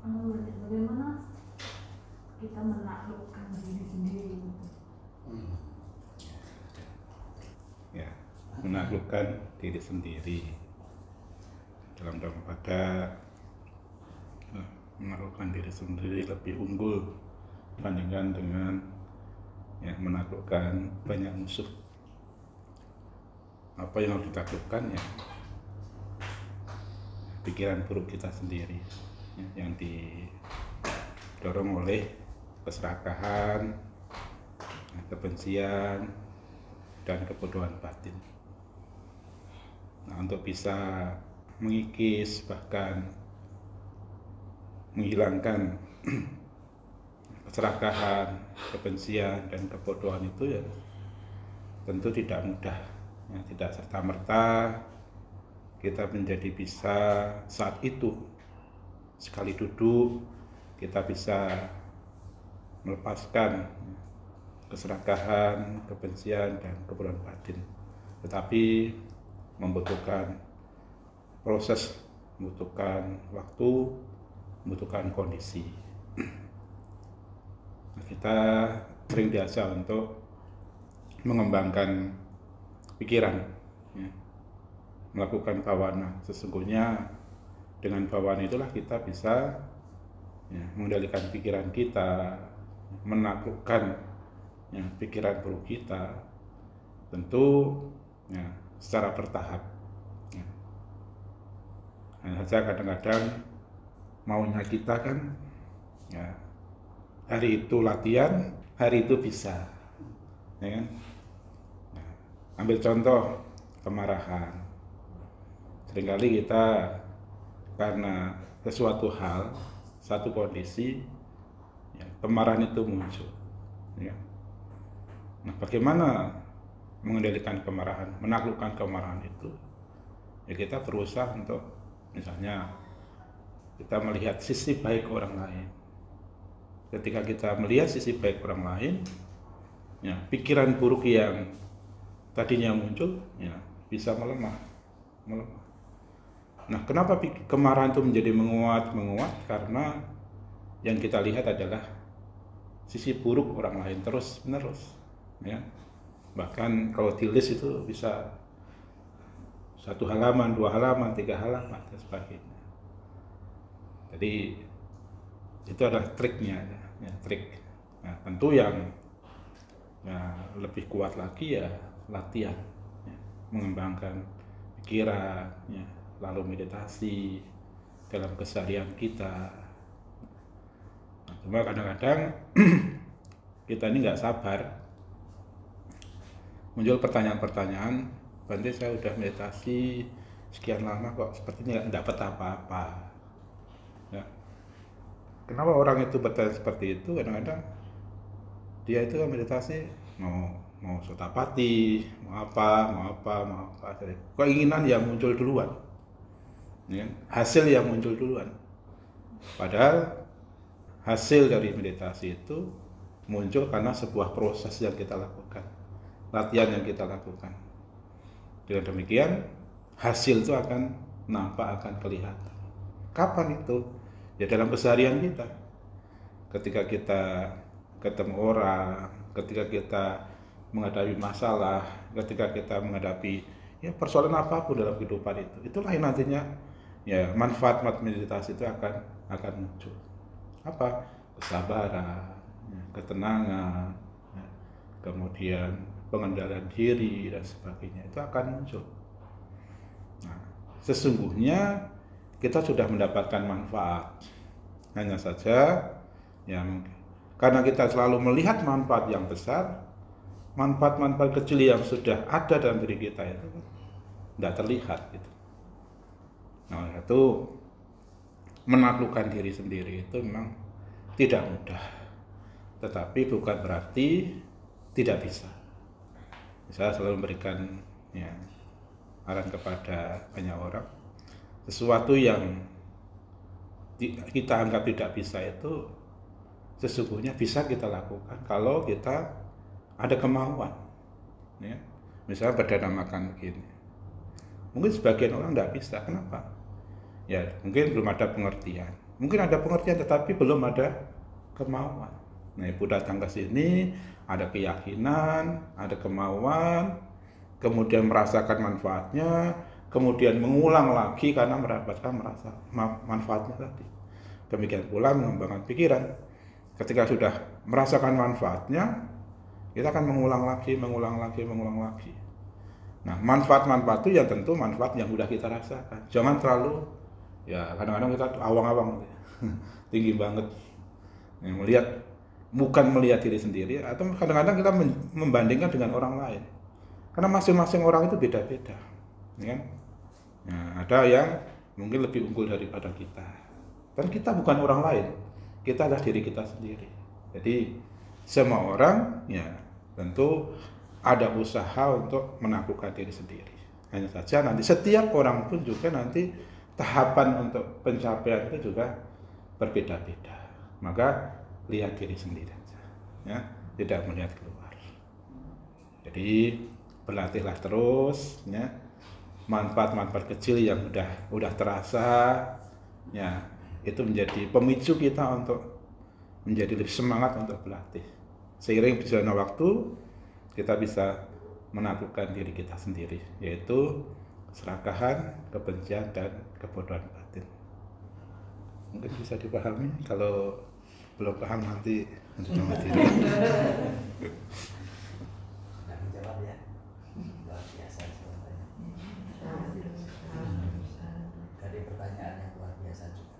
Bagaimana kita menaklukkan diri sendiri gitu. ya menaklukkan diri sendiri. Dalam daripada eh, menaklukkan diri sendiri lebih unggul dibandingkan dengan ya menaklukkan banyak musuh. Apa yang harus ditaklukkan ya? Pikiran buruk kita sendiri yang didorong oleh keserakahan kebencian dan kebodohan batin. Nah, untuk bisa mengikis bahkan menghilangkan keserakahan, kebencian dan kebodohan itu ya tentu tidak mudah, ya, tidak serta merta kita menjadi bisa saat itu sekali duduk kita bisa melepaskan keserakahan, kebencian, dan kebodohan batin. Tetapi membutuhkan proses, membutuhkan waktu, membutuhkan kondisi. Nah, kita sering biasa untuk mengembangkan pikiran, ya, melakukan bawana. Sesungguhnya dengan bawana itulah kita bisa ya, mengendalikan pikiran kita, menaklukkan ya, pikiran buruk kita tentu ya, secara bertahap ya. hanya saja kadang-kadang maunya kita kan ya, hari itu latihan hari itu bisa ya kan ya. ambil contoh kemarahan sering kali kita karena sesuatu hal satu kondisi ya, kemarahan itu muncul ya Nah, bagaimana mengendalikan kemarahan, menaklukkan kemarahan itu? Ya kita berusaha untuk misalnya kita melihat sisi baik orang lain. Ketika kita melihat sisi baik orang lain, ya pikiran buruk yang tadinya muncul, ya bisa melemah, melemah. Nah, kenapa kemarahan itu menjadi menguat, menguat? Karena yang kita lihat adalah sisi buruk orang lain terus menerus ya. Bahkan kalau tulis itu bisa satu halaman dua halaman tiga halaman dan sebagainya. Jadi itu adalah triknya ya, trik. Nah, tentu yang ya, lebih kuat lagi ya latihan ya, mengembangkan pikiran ya, lalu meditasi dalam keseharian kita. Nah, cuma kadang-kadang kita ini nggak sabar. Muncul pertanyaan-pertanyaan Bante saya udah meditasi sekian lama kok sepertinya nggak dapat apa-apa. Ya. kenapa orang itu bertanya seperti itu? Kadang-kadang dia itu meditasi mau mau sotapati mau apa mau apa mau apa. Jadi keinginan yang muncul duluan ya. hasil yang muncul duluan padahal hasil dari meditasi itu muncul karena sebuah proses yang kita lakukan latihan yang kita lakukan. Dengan demikian, hasil itu akan nampak, akan kelihatan. Kapan itu? Ya dalam keseharian kita. Ketika kita ketemu orang, ketika kita menghadapi masalah, ketika kita menghadapi ya persoalan apa pun dalam kehidupan itu. Itulah yang nantinya ya manfaat meditasi itu akan akan muncul. Apa? Kesabaran, ya, ketenangan, ya, kemudian pengendalian diri dan sebagainya itu akan muncul. Nah, sesungguhnya kita sudah mendapatkan manfaat. Hanya saja yang karena kita selalu melihat manfaat yang besar, manfaat-manfaat kecil yang sudah ada dalam diri kita itu tidak terlihat gitu. Nah, itu menaklukkan diri sendiri itu memang tidak mudah. Tetapi bukan berarti tidak bisa. Saya selalu memberikan ya arahan kepada banyak orang. Sesuatu yang kita anggap tidak bisa itu sesungguhnya bisa kita lakukan kalau kita ada kemauan ya. Misalnya berdana makan begini. Mungkin sebagian orang tidak bisa. Kenapa ya mungkin belum ada pengertian Mungkin ada pengertian tetapi belum ada kemauan. Nah, ibu datang ke sini ada keyakinan, ada kemauan, kemudian merasakan manfaatnya, kemudian mengulang lagi karena mendapatkan merasa manfaatnya tadi. Demikian pula mengembangkan pikiran. Ketika sudah merasakan manfaatnya, kita akan mengulang lagi, mengulang lagi, mengulang lagi. Nah, manfaat-manfaat itu ya tentu manfaat yang sudah kita rasakan. Jangan terlalu ya kadang-kadang kita awang-awang tinggi banget. Yang melihat bukan melihat diri sendiri atau kadang-kadang kita membandingkan dengan orang lain. Karena masing-masing orang itu beda-beda. Ya kan? Nah, ada yang mungkin lebih unggul daripada kita. Dan kita bukan orang lain. Kita adalah diri kita sendiri. Jadi semua orang ya tentu ada usaha untuk menaklukkan diri sendiri. Hanya saja nanti setiap orang pun juga nanti tahapan untuk pencapaian itu juga berbeda-beda. Maka lihat diri sendiri saja, ya, tidak melihat keluar. Jadi berlatihlah terus, ya, manfaat-manfaat kecil yang udah udah terasa, ya, itu menjadi pemicu kita untuk menjadi lebih semangat untuk berlatih. Seiring berjalannya waktu, kita bisa menaklukkan diri kita sendiri, yaitu keserakahan, kebencian, dan kebodohan batin. Mungkin bisa dipahami kalau belum paham nanti sama diri. jawab ya. Luar biasa jawabannya. Dari pertanyaan yang luar biasa juga.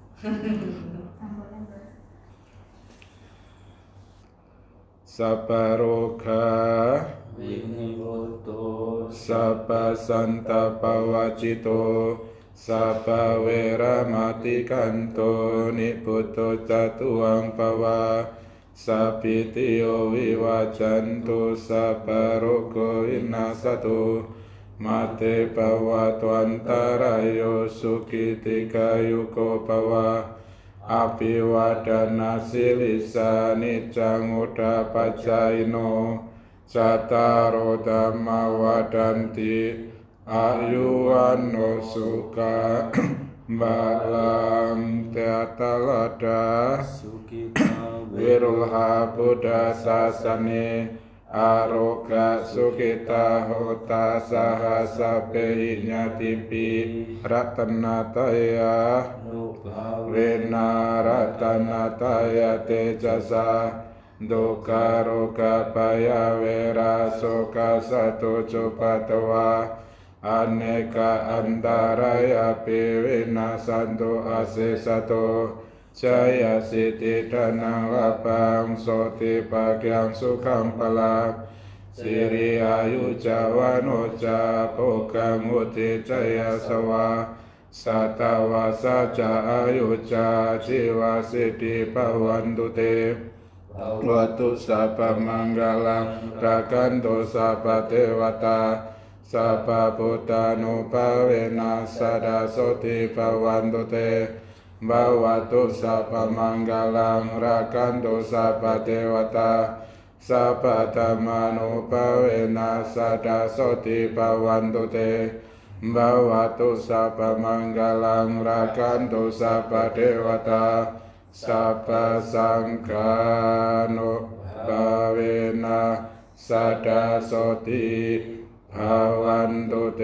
Sabaweramatikanto niputo tatuang pawa Sapitio wiwacanto sabaroko inasato Mate pawa tuantarayo sukitikayuko pawa Api wadana Wadanti Ayuano suka Balang teatalada. Wirulha Buddha sasane Aroga sukita hota sahasa pehinya tipi Ratanataya. Vinaratanataya tejasa Duka roga paya wera soka satu aneka antaraya pirina santo asesato chaya siti tanangapang soti pakyang sukhang pala siri ayu ca wanu ca pokang uti chaya sawa satawa saca ayu ca jiwa siti pawandute Watu sapa manggalang rakanto sapa dewata สัพพุตธานุภาเวนัสดาสติปวันตุเตบาวตุสัพมังกลังรักันตุสัพเทวตาสัพธรรมานุภาเวนัสดาสติปวันตุเตบาวตุสัพมังกลังรักันตุสัพเทวตาสัพสังฆานุภาเวนัสดาสติ อาวันตุเต